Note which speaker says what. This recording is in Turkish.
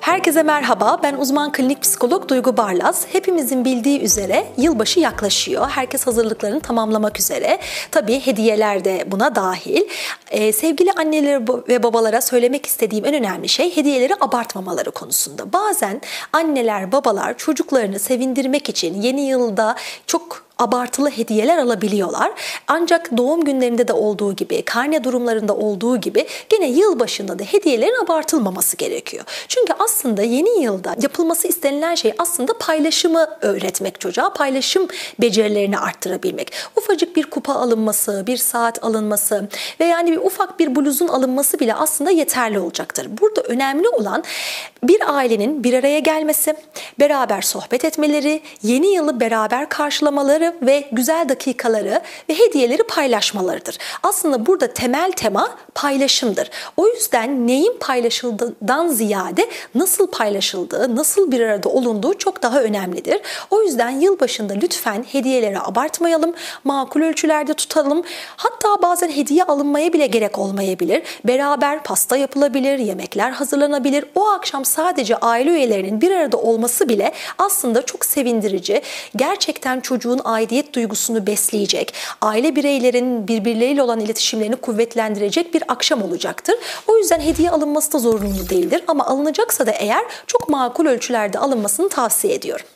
Speaker 1: Herkese merhaba. Ben uzman klinik psikolog Duygu Barlaz. Hepimizin bildiği üzere yılbaşı yaklaşıyor. Herkes hazırlıklarını tamamlamak üzere. Tabii hediyeler de buna dahil. Ee, sevgili anneler ve babalara söylemek istediğim en önemli şey hediyeleri abartmamaları konusunda. Bazen anneler, babalar çocuklarını sevindirmek için yeni yılda çok abartılı hediyeler alabiliyorlar. Ancak doğum günlerinde de olduğu gibi, karne durumlarında olduğu gibi gene yıl başında da hediyelerin abartılmaması gerekiyor. Çünkü aslında yeni yılda yapılması istenilen şey aslında paylaşımı öğretmek çocuğa, paylaşım becerilerini arttırabilmek. Ufacık bir kupa alınması, bir saat alınması ve yani bir ufak bir bluzun alınması bile aslında yeterli olacaktır. Burada önemli olan bir ailenin bir araya gelmesi, beraber sohbet etmeleri, yeni yılı beraber karşılamaları ve güzel dakikaları ve hediyeleri paylaşmalarıdır. Aslında burada temel tema paylaşımdır. O yüzden neyin paylaşıldığından ziyade nasıl paylaşıldığı, nasıl bir arada olunduğu çok daha önemlidir. O yüzden yılbaşında lütfen hediyeleri abartmayalım, makul ölçülerde tutalım. Hatta bazen hediye alınmaya bile gerek olmayabilir. Beraber pasta yapılabilir, yemekler hazırlanabilir. O akşam sadece aile üyelerinin bir arada olması bile aslında çok sevindirici. Gerçekten çocuğun aidiyet duygusunu besleyecek, aile bireylerin birbirleriyle olan iletişimlerini kuvvetlendirecek bir akşam olacaktır. O yüzden hediye alınması da zorunlu değildir ama alınacaksa da eğer çok makul ölçülerde alınmasını tavsiye ediyorum.